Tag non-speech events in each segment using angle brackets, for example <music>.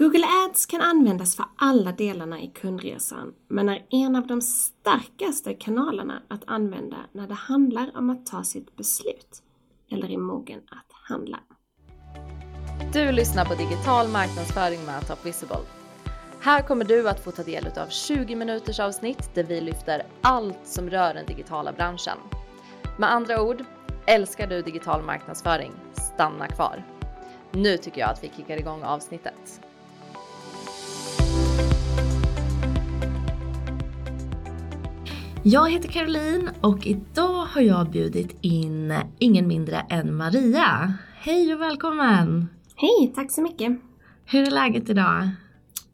Google Ads kan användas för alla delarna i kundresan, men är en av de starkaste kanalerna att använda när det handlar om att ta sitt beslut eller är mogen att handla. Du lyssnar på digital marknadsföring med Top Visible. Här kommer du att få ta del av 20 minuters avsnitt där vi lyfter allt som rör den digitala branschen. Med andra ord, älskar du digital marknadsföring? Stanna kvar. Nu tycker jag att vi kickar igång avsnittet. Jag heter Caroline och idag har jag bjudit in ingen mindre än Maria. Hej och välkommen! Hej, tack så mycket! Hur är läget idag?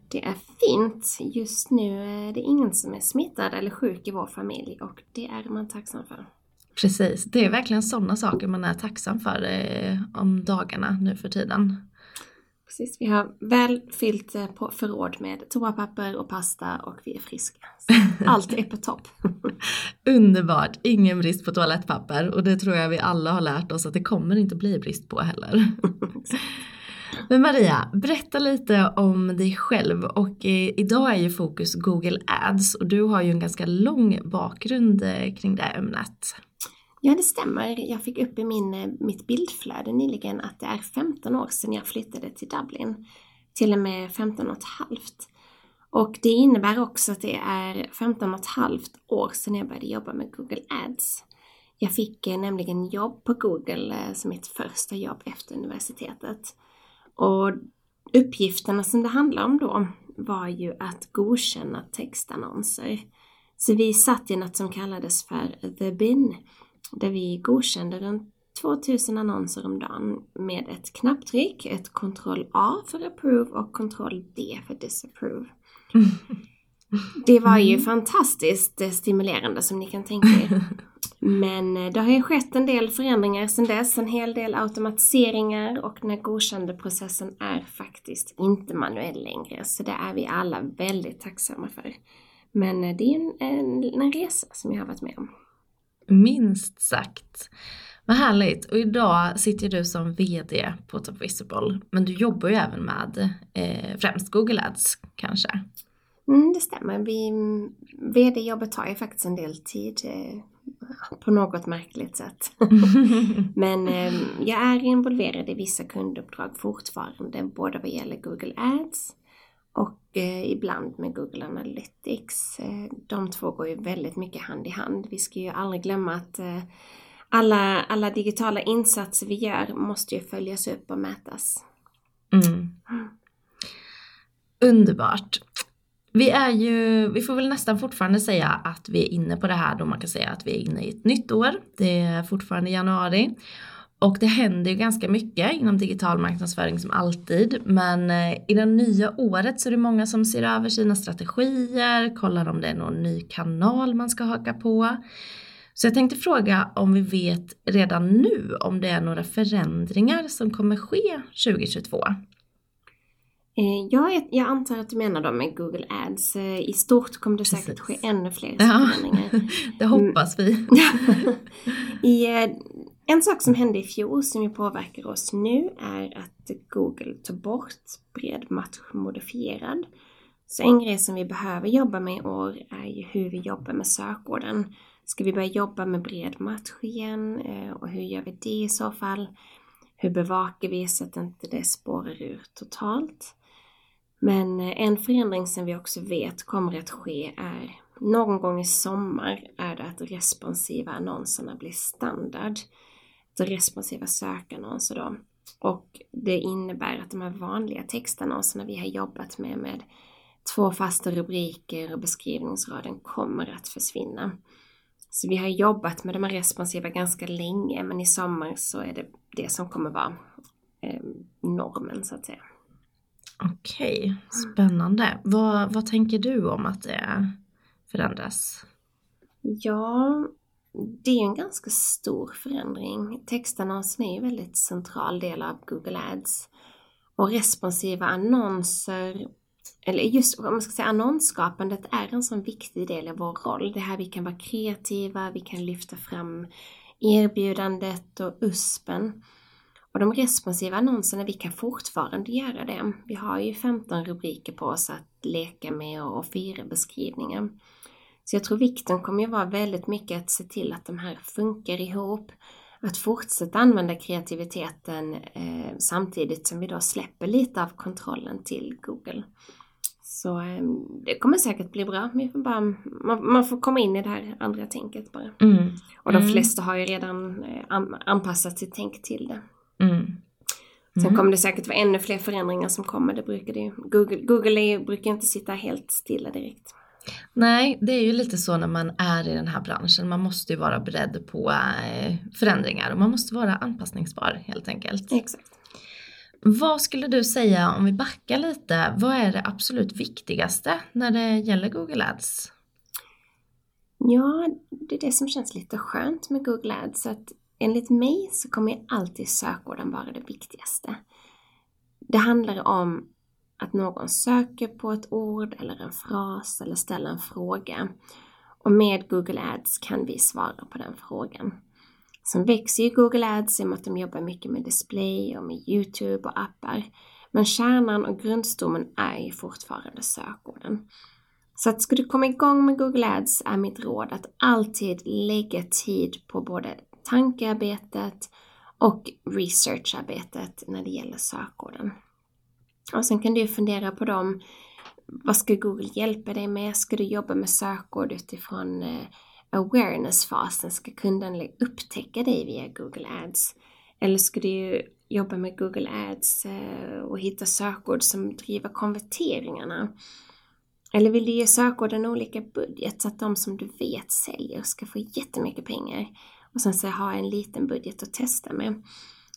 Det är fint. Just nu är det ingen som är smittad eller sjuk i vår familj och det är man tacksam för. Precis, det är verkligen sådana saker man är tacksam för eh, om dagarna nu för tiden. Precis, vi har väl fyllt eh, på förråd med toapapper och pasta och vi är friska. <laughs> allt är på topp. Underbart, ingen brist på toalettpapper och det tror jag vi alla har lärt oss att det kommer inte bli brist på heller. <laughs> Men Maria, berätta lite om dig själv och eh, idag är ju fokus Google Ads och du har ju en ganska lång bakgrund eh, kring det ämnet. Ja, det stämmer. Jag fick upp i min, eh, mitt bildflöde nyligen att det är 15 år sedan jag flyttade till Dublin. Till och med 15 och ett halvt. Och det innebär också att det är 15 och ett halvt år sedan jag började jobba med Google Ads. Jag fick eh, nämligen jobb på Google eh, som mitt första jobb efter universitetet. Och uppgifterna som det handlar om då var ju att godkänna textannonser. Så vi satt i något som kallades för The Bin där vi godkände runt 2000 annonser om dagen med ett knapptryck, ett Ctrl A för approve och Ctrl D för disapprove. <laughs> Det var ju mm. fantastiskt stimulerande som ni kan tänka er. <laughs> Men eh, det har ju skett en del förändringar sedan dess, en hel del automatiseringar och den godkändeprocessen är faktiskt inte manuell längre. Så det är vi alla väldigt tacksamma för. Men eh, det är en, en, en resa som jag har varit med om. Minst sagt. Vad härligt. Och idag sitter du som VD på Top Visible. Men du jobbar ju även med eh, främst Google Ads kanske? Mm, det stämmer. Vi, VD-jobbet tar ju faktiskt en del tid eh, på något märkligt sätt. <laughs> Men eh, jag är involverad i vissa kunduppdrag fortfarande, både vad gäller Google Ads och eh, ibland med Google Analytics. De två går ju väldigt mycket hand i hand. Vi ska ju aldrig glömma att eh, alla, alla digitala insatser vi gör måste ju följas upp och mätas. Mm. Underbart. Vi är ju, vi får väl nästan fortfarande säga att vi är inne på det här då man kan säga att vi är inne i ett nytt år. Det är fortfarande januari. Och det händer ju ganska mycket inom digital marknadsföring som alltid. Men eh, i det nya året så är det många som ser över sina strategier, kollar om det är någon ny kanal man ska haka på. Så jag tänkte fråga om vi vet redan nu om det är några förändringar som kommer ske 2022? Eh, jag, jag antar att du menar då med Google Ads. Eh, I stort kommer det säkert ske ännu fler förändringar. Ja, <laughs> det hoppas vi. <laughs> I en sak som hände i fjol som ju påverkar oss nu är att Google tog bort bred match modifierad. Så en grej som vi behöver jobba med i år är ju hur vi jobbar med sökorden. Ska vi börja jobba med bred match igen eh, och hur gör vi det i så fall? Hur bevakar vi så att inte det spårar ur totalt? Men eh, en förändring som vi också vet kommer att ske är någon gång i sommar är det att responsiva annonserna blir standard responsiva sökannonser då. Och det innebär att de här vanliga textannonserna vi har jobbat med, med två fasta rubriker och beskrivningsraden kommer att försvinna. Så vi har jobbat med de här responsiva ganska länge, men i sommar så är det det som kommer vara eh, normen så att säga. Okej, spännande. Vad, vad tänker du om att det förändras? Ja, det är en ganska stor förändring. Textannonsen är ju en väldigt central del av Google Ads. Och responsiva annonser, eller just om man ska säga annonsskapandet är en sån viktig del av vår roll. Det här vi kan vara kreativa, vi kan lyfta fram erbjudandet och USPen. Och de responsiva annonserna, vi kan fortfarande göra det. Vi har ju 15 rubriker på oss att leka med och fyra beskrivningar. Så jag tror vikten kommer ju vara väldigt mycket att se till att de här funkar ihop. Att fortsätta använda kreativiteten eh, samtidigt som vi då släpper lite av kontrollen till Google. Så eh, det kommer säkert bli bra. Bara, man, man, får komma in i det här andra tänket bara. Mm. Och de mm. flesta har ju redan eh, anpassat sitt tänk till det. Mm. Sen mm. kommer det säkert vara ännu fler förändringar som kommer. Det brukar det Google, Google är, brukar inte sitta helt stilla direkt. Nej, det är ju lite så när man är i den här branschen. Man måste ju vara beredd på eh, förändringar och man måste vara anpassningsbar helt enkelt. Exakt. Vad skulle du säga om vi backar lite? Vad är det absolut viktigaste när det gäller Google Ads? Ja, det är det som känns lite skönt med Google Ads. Att enligt mig så kommer alltid sökorden vara det viktigaste. Det handlar om att någon söker på ett ord eller en fras eller ställer en fråga. Och med Google Ads kan vi svara på den frågan. Sen växer ju Google Ads i och med att de jobbar mycket med display och med YouTube och appar. Men kärnan och grundstommen är ju fortfarande sökorden. Så att ska du komma igång med Google Ads är mitt råd att alltid lägga tid på både tankearbetet och researcharbetet när det gäller sökorden. Och sen kan du fundera på dem. Vad ska Google hjälpa dig med? Ska du jobba med sökord utifrån eh, awareness-fasen? Ska kunden upptäcka dig via Google Ads? Eller ska du jobba med Google Ads eh, och hitta sökord som driver konverteringarna? Eller vill du ge sökorden olika budget så att de som du vet säljer ska få jättemycket pengar och sen så ha en liten budget att testa med?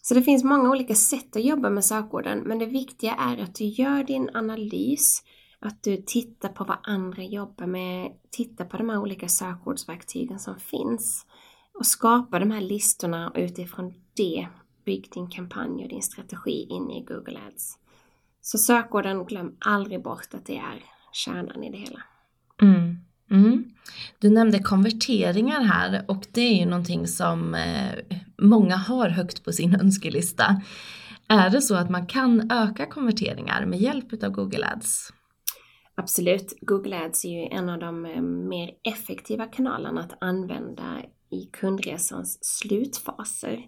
Så det finns många olika sätt att jobba med sökorden, men det viktiga är att du gör din analys, att du tittar på vad andra jobbar med, tittar på de här olika sökordsverktygen som finns och skapar de här listorna och utifrån det bygg din kampanj och din strategi in i Google Ads. Så sökorden, glöm aldrig bort att det är kärnan i det hela. Mm. Mm. Du nämnde konverteringar här och det är ju någonting som eh, många har högt på sin önskelista. Är det så att man kan öka konverteringar med hjälp av Google Ads? Absolut. Google Ads är ju en av de eh, mer effektiva kanalerna att använda i kundresans slutfaser.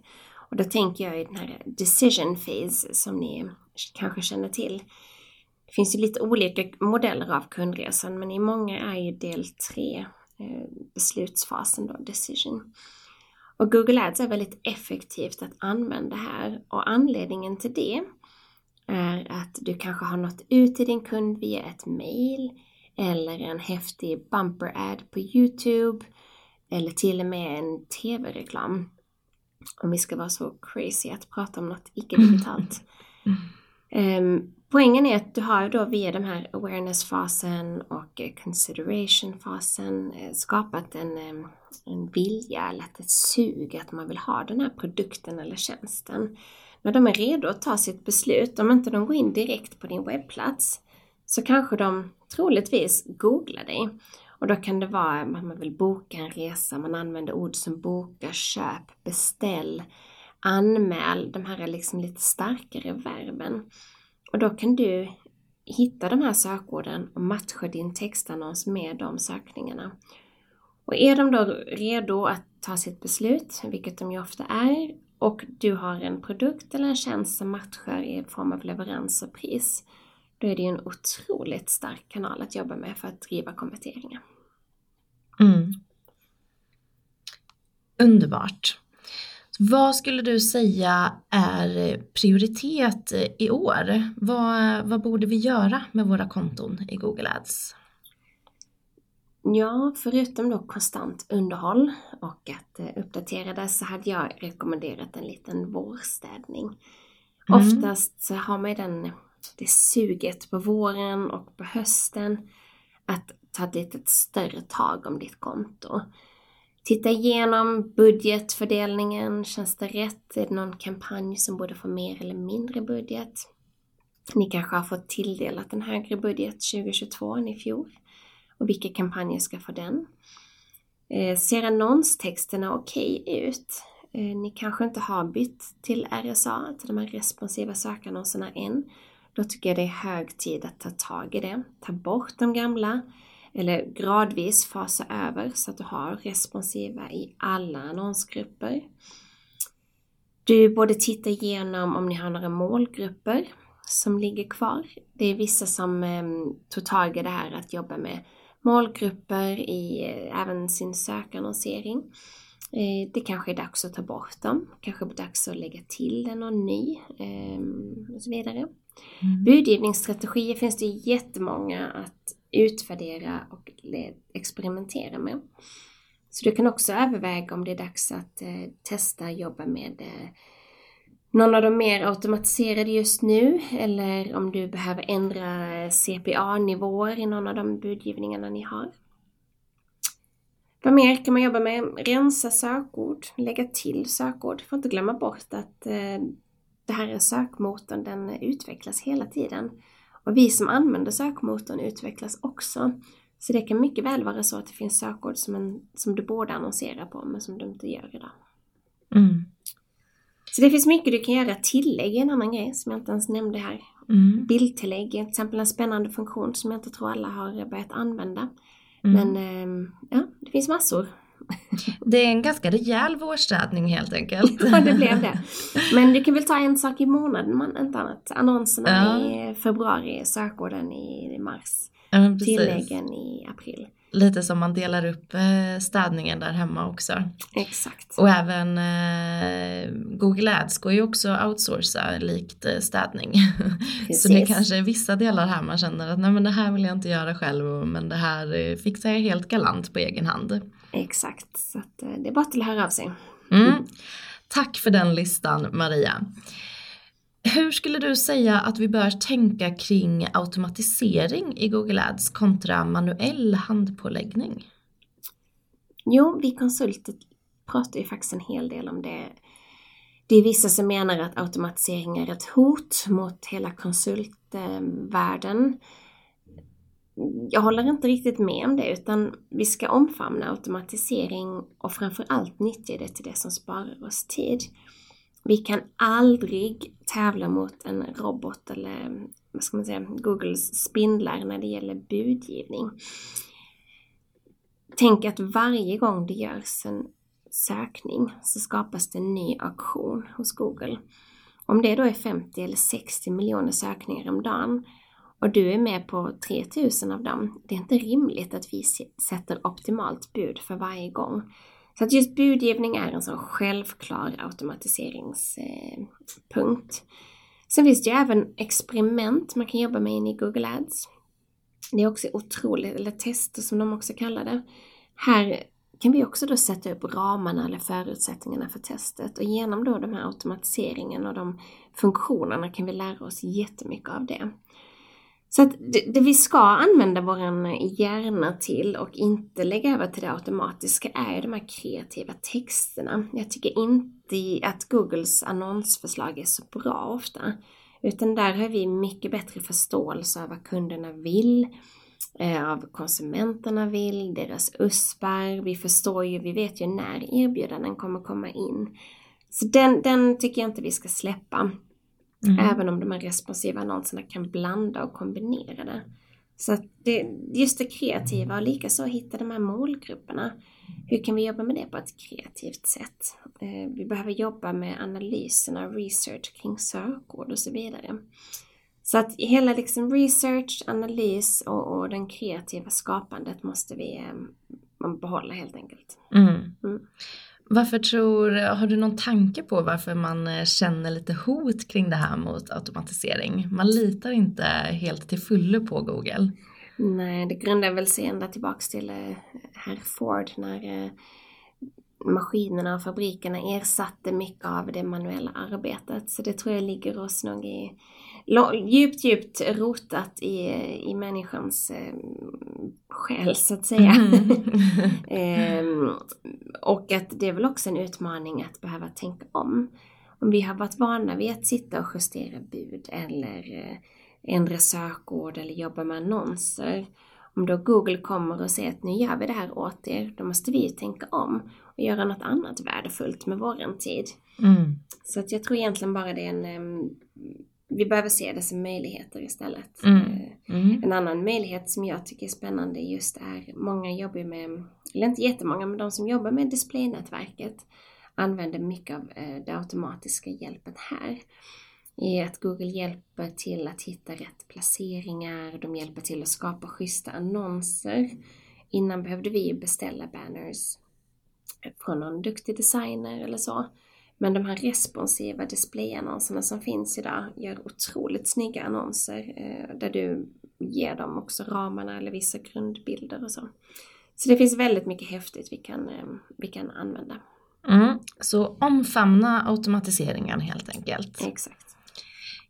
Och då tänker jag i den här decision phase som ni kanske känner till. Det finns ju lite olika modeller av kundresan men i många är ju del 3 eh, beslutsfasen då, decision. Och Google Ads är väldigt effektivt att använda här och anledningen till det är att du kanske har nått ut till din kund via ett mail eller en häftig bumper ad på Youtube eller till och med en tv-reklam. Om vi ska vara så crazy att prata om något icke-digitalt. Um, <laughs> Poängen är att du har då via den här awareness-fasen och eh, consideration-fasen eh, skapat en, eh, en vilja eller ett sug att man vill ha den här produkten eller tjänsten. När de är redo att ta sitt beslut, om inte de går in direkt på din webbplats, så kanske de troligtvis googlar dig. Och då kan det vara att man vill boka en resa, man använder ord som boka, köp, beställ, anmäl, de här liksom lite starkare verben. Och då kan du hitta de här sökorden och matcha din textannons med de sökningarna. Och är de då redo att ta sitt beslut, vilket de ju ofta är, och du har en produkt eller en tjänst som matchar i form av leverans och pris, då är det ju en otroligt stark kanal att jobba med för att driva konverteringar. Mm. Underbart. Vad skulle du säga är prioritet i år? Vad, vad borde vi göra med våra konton i Google Ads? Ja, förutom då konstant underhåll och att eh, uppdatera det så hade jag rekommenderat en liten vårstädning. Mm. Oftast så har man den, det suget på våren och på hösten att ta ett litet större tag om ditt konto. Titta igenom budgetfördelningen. Känns det rätt? Är det någon kampanj som borde få mer eller mindre budget? Ni kanske har fått tilldelat en högre budget 2022 än i fjol. Och vilka kampanjer ska få den? Eh, ser annonstexterna okej okay ut? Eh, ni kanske inte har bytt till RSA, till de här responsiva sökannonserna än. Då tycker jag det är hög tid att ta tag i det. Ta bort de gamla eller gradvis fasa över så att du har responsiva i alla annonsgrupper. Du borde titta igenom om ni har några målgrupper som ligger kvar. Det är vissa som eh, tog tag i det här att jobba med målgrupper i eh, även sin sökannonsering. Eh, det kanske är dags att ta bort dem, kanske är dags att lägga till den någon ny eh, och så vidare. Mm. Budgivningsstrategier finns det jättemånga att utvärdera och experimentera med. Så du kan också överväga om det är dags att eh, testa jobba med eh, någon av de mer automatiserade just nu eller om du behöver ändra eh, CPA-nivåer i någon av de budgivningarna ni har. Vad mer kan man jobba med? Rensa sökord, lägga till sökord. Får inte glömma bort att eh, det här är sökmotorn, den utvecklas hela tiden. Och vi som använder sökmotorn utvecklas också. Så det kan mycket väl vara så att det finns sökord som, en, som du borde annonsera på men som du inte gör idag. Mm. Så det finns mycket du kan göra. Tillägg är en annan grej som jag inte ens nämnde här. Mm. Bildtillägg är till exempel en spännande funktion som jag inte tror alla har börjat använda. Mm. Men ehm, ja, det finns massor. Det är en ganska rejäl vårstädning helt enkelt. ja, det blev det. Men du kan väl ta en sak i månaden, man, inte annat. Annonserna ja. i februari, sökorden i mars, ja, tilläggen i april. Lite som man delar upp eh, städningen där hemma också. Exakt. Och även eh, Google Ads går ju också att outsourca likt eh, städning. <laughs> Så det kanske är vissa delar här man känner att nej men det här vill jag inte göra själv men det här fixar jag helt galant på egen hand. Exakt, så att, det är bara till att höra av sig. Mm. Tack för den listan Maria. Hur skulle du säga att vi bör tänka kring automatisering i Google Ads kontra manuell handpåläggning? Jo, vi konsulter pratar ju faktiskt en hel del om det. Det är vissa som menar att automatisering är ett hot mot hela konsultvärlden. Jag håller inte riktigt med om det utan vi ska omfamna automatisering och framförallt nyttja det till det som sparar oss tid. Vi kan aldrig tävla mot en robot eller vad ska man säga, Googles spindlar när det gäller budgivning. Tänk att varje gång det görs en sökning så skapas det en ny auktion hos Google. Om det då är 50 eller 60 miljoner sökningar om dagen och du är med på 3000 av dem, det är inte rimligt att vi sätter optimalt bud för varje gång. Så att just budgivning är en sån självklar automatiseringspunkt. Sen finns det ju även experiment man kan jobba med in i Google Ads. Det är också otroligt, eller tester som de också kallar det. Här kan vi också då sätta upp ramarna eller förutsättningarna för testet och genom då de här automatiseringen och de funktionerna kan vi lära oss jättemycket av det. Så att det, det, vi ska använda våran hjärna till och inte lägga över till det automatiska är de här kreativa texterna. Jag tycker inte att Googles annonsförslag är så bra ofta. Utan där har vi mycket bättre förståelse av vad kunderna vill, eh, av konsumenterna vill, deras USPar. Vi förstår ju, vi vet ju när erbjudanden kommer komma in. Så den, den tycker jag inte vi ska släppa. Mm. Även om de här responsiva annonserna kan blanda och kombinera det. Så det, just det kreativa och likaså hitta de här målgrupperna. Hur kan vi jobba med det på ett kreativt sätt? Eh, vi behöver jobba med analyserna och research kring sökord och så vidare. Så att hela liksom research, analys och, och den kreativa skapandet måste vi eh, behålla helt enkelt. Mm. Mm. Varför tror, har du någon tanke på varför man eh, känner lite hot kring det här mot automatisering? Man litar inte helt till fullo på Google. Nej, det grundar väl sig ända tillbaks till eh, herr Ford när eh, maskinerna och fabrikerna ersatte mycket av det manuella arbetet. Så det tror jag ligger oss nog i djupt, djupt rotat i, i människans eh, själ så att säga. Mm. <laughs> <laughs> eh, och att det är väl också en utmaning att behöva tänka om. Om vi har varit vana vid att sitta och justera bud eller eh, ändra sökord eller jobba med annonser. Om då Google kommer och säger att nu gör vi det här åt er, då måste vi tänka om och göra något annat värdefullt med våran tid. Mm. Så att jag tror egentligen bara det är en... vi behöver se det som möjligheter istället. Mm. Eh, Mm. En annan möjlighet som jag tycker är spännande just är, många jobbar med, eller inte jättemånga, men de som jobbar med displaynätverket använder mycket av eh, det automatiska hjälpet här. I att Google hjälper till att hitta rätt placeringar, de hjälper till att skapa schyssta annonser. Innan behövde vi beställa banners från någon duktig designer eller så. Men de här responsiva displayannonserna som finns idag gör otroligt snygga annonser eh, där du ger dem också ramarna eller vissa grundbilder och så. Så det finns väldigt mycket häftigt vi kan, eh, vi kan använda. Mm. Så omfamna automatiseringen helt enkelt. Exakt.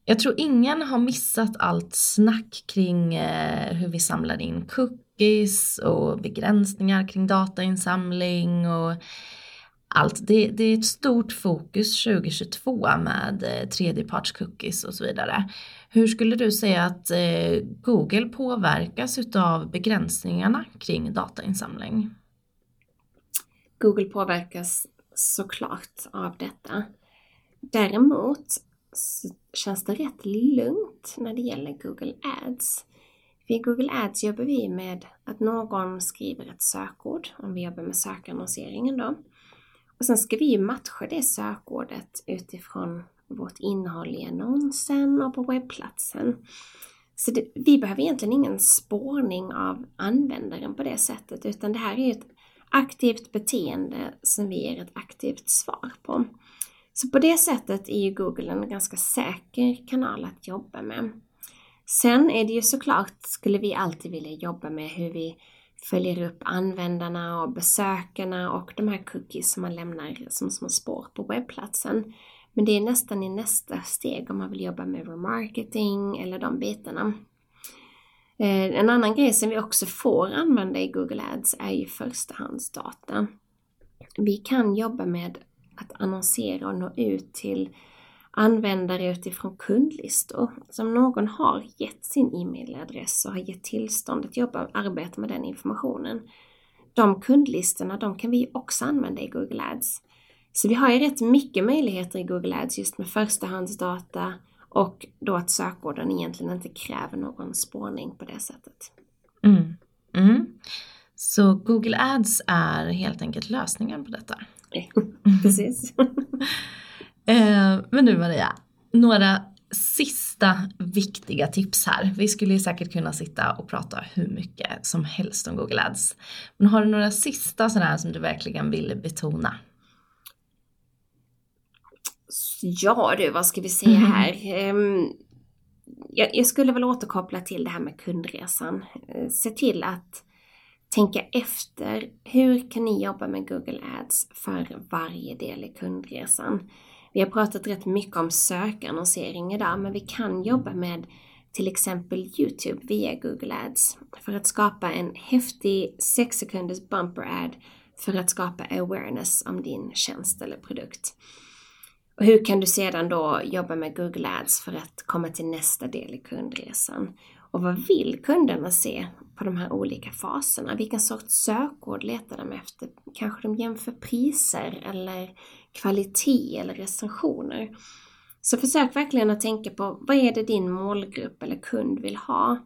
Jag tror ingen har missat allt snack kring eh, hur vi samlar in cookies och begränsningar kring datainsamling och allt. Det, det är ett stort fokus 2022 med eh, tredjeparts-cookies och så vidare. Hur skulle du säga att eh, Google påverkas utav begränsningarna kring datainsamling? Google påverkas såklart av detta. Däremot känns det rätt lugnt när det gäller Google Ads. I Google Ads jobbar vi med att någon skriver ett sökord, om vi jobbar med sökannonseringen då. Och sen ska vi ju matcha det sökordet utifrån vårt innehåll i annonsen och på webbplatsen. Så det, vi behöver egentligen ingen spårning av användaren på det sättet, utan det här är ju ett aktivt beteende som vi ger ett aktivt svar på. Så på det sättet är ju Google en ganska säker kanal att jobba med. Sen är det ju såklart, skulle vi alltid vilja jobba med hur vi följer upp användarna och besökarna och de här cookies som man lämnar som små spår på webbplatsen. Men det är nästan i nästa steg om man vill jobba med remarketing eller de bitarna. Eh, en annan grej som vi också får använda i Google Ads är ju förstahandsdata. Vi kan jobba med att annonsera och nå ut till användare utifrån kundlistor. Så om någon har gett sin e-mailadress och har gett tillstånd att jobba arbeta med den informationen. De kundlistorna, de kan vi också använda i Google Ads. Så vi har ju rätt mycket möjligheter i Google Ads just med förstahandsdata och då att sökorden egentligen inte kräver någon spårning på det sättet. Mm. Mm. Så Google Ads är helt enkelt lösningen på detta. Precis. <laughs> Eh, men nu Maria, några sista viktiga tips här. Vi skulle ju säkert kunna sitta och prata hur mycket som helst om Google Ads. Men har du några sista sådana som du verkligen vill betona? Ja du, vad ska vi säga här? Ehm, jag, jag skulle väl återkoppla till det här med kundresan. Eh, Se till att tänka efter. Hur kan ni jobba med Google Ads för varje del i kundresan? Vi har pratat rätt mycket om sökannonsering idag, men vi kan jobba med till exempel Youtube via Google Ads för att skapa en häftig 6 sekunders bumper ad för att skapa awareness om din tjänst eller produkt. Och hur kan du sedan då jobba med Google Ads för att komma till nästa del i kundresan? Och vad vill kunderna se på de här olika faserna? Vilken sorts sökord letar de efter? Kanske de jämför priser eller kvalitet eller recensioner? Så försök verkligen att tänka på vad är det din målgrupp eller kund vill ha?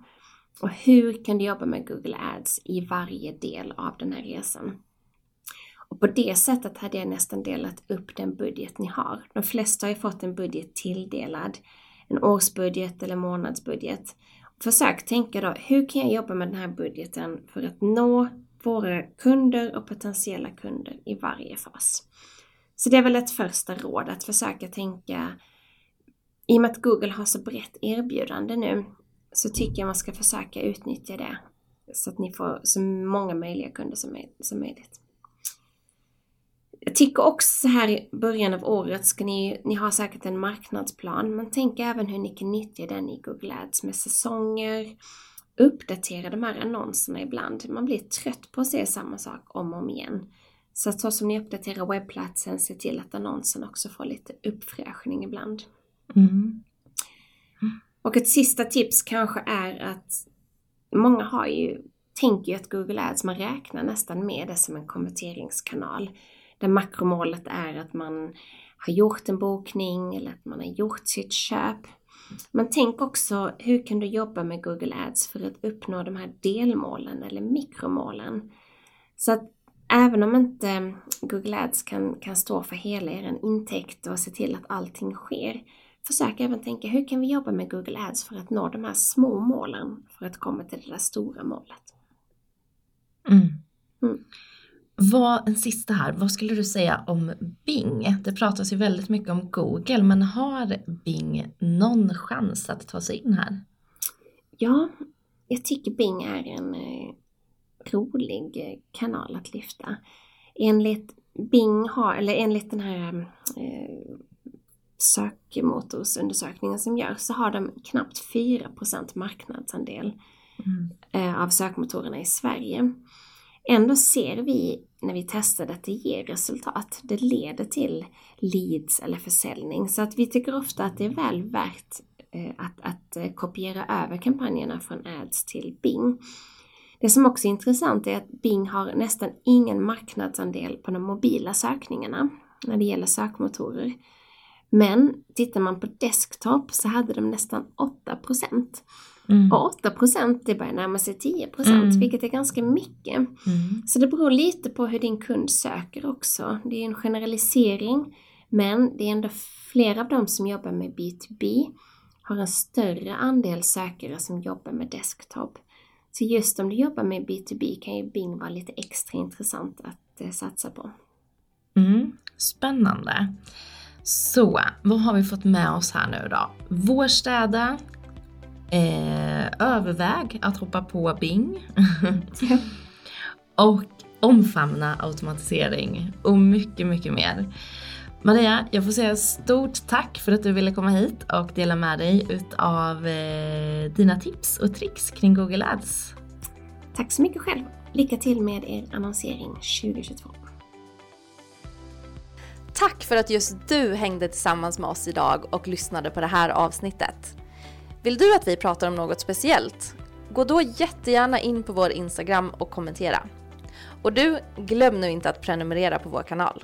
Och hur kan du jobba med Google Ads i varje del av den här resan? Och på det sättet hade jag nästan delat upp den budget ni har. De flesta har ju fått en budget tilldelad. En årsbudget eller månadsbudget. Försök tänka då, hur kan jag jobba med den här budgeten för att nå våra kunder och potentiella kunder i varje fas? Så det är väl ett första råd att försöka tänka, i och med att Google har så brett erbjudande nu, så tycker jag man ska försöka utnyttja det så att ni får så många möjliga kunder som, som möjligt. Jag tycker också så här i början av året ska ni, ni har säkert en marknadsplan, men tänk även hur ni kan nyttja den i Google Ads med säsonger, uppdatera de här annonserna ibland. Man blir trött på att se samma sak om och om igen. Så att så som ni uppdaterar webbplatsen, se till att annonsen också får lite uppfräschning ibland. Mm. Och ett sista tips kanske är att många har ju tänker ju att Google Ads, man räknar nästan med det som en konverteringskanal. Där makromålet är att man har gjort en bokning eller att man har gjort sitt köp. Men tänk också, hur kan du jobba med Google Ads för att uppnå de här delmålen eller mikromålen? Så att även om inte Google Ads kan, kan stå för hela er intäkt och se till att allting sker, försök även tänka hur kan vi jobba med Google Ads för att nå de här små målen för att komma till det där stora målet. Mm. Mm. Vad, en sista här, vad skulle du säga om Bing? Det pratas ju väldigt mycket om Google, men har Bing någon chans att ta sig in här? Ja, jag tycker Bing är en eh, rolig kanal att lyfta. Enligt Bing har, eller enligt den här eh, sökmotorsundersökningen som görs så har de knappt 4 marknadsandel mm. eh, av sökmotorerna i Sverige. Ändå ser vi när vi testar att det ger resultat. Det leder till leads eller försäljning. Så att vi tycker ofta att det är väl värt eh, att, att eh, kopiera över kampanjerna från ads till Bing. Det som också är intressant är att Bing har nästan ingen marknadsandel på de mobila sökningarna när det gäller sökmotorer. Men tittar man på desktop så hade de nästan 8 Mm. Och 8 det börjar närma sig 10 mm. vilket är ganska mycket. Mm. Så det beror lite på hur din kund söker också. Det är en generalisering, men det är ändå flera av dem som jobbar med B2B har en större andel sökare som jobbar med desktop. Så just om du jobbar med B2B kan ju Bing vara lite extra intressant att eh, satsa på. Mm, spännande. Så, vad har vi fått med oss här nu då? Vårstäda, eh, överväg att hoppa på Bing <laughs> och omfamna automatisering och mycket, mycket mer. Maria, jag får säga stort tack för att du ville komma hit och dela med dig utav eh, dina tips och tricks kring Google Ads. Tack så mycket själv. Lycka till med er annonsering 2022. Tack för att just du hängde tillsammans med oss idag och lyssnade på det här avsnittet. Vill du att vi pratar om något speciellt? Gå då jättegärna in på vår Instagram och kommentera. Och du, glöm nu inte att prenumerera på vår kanal.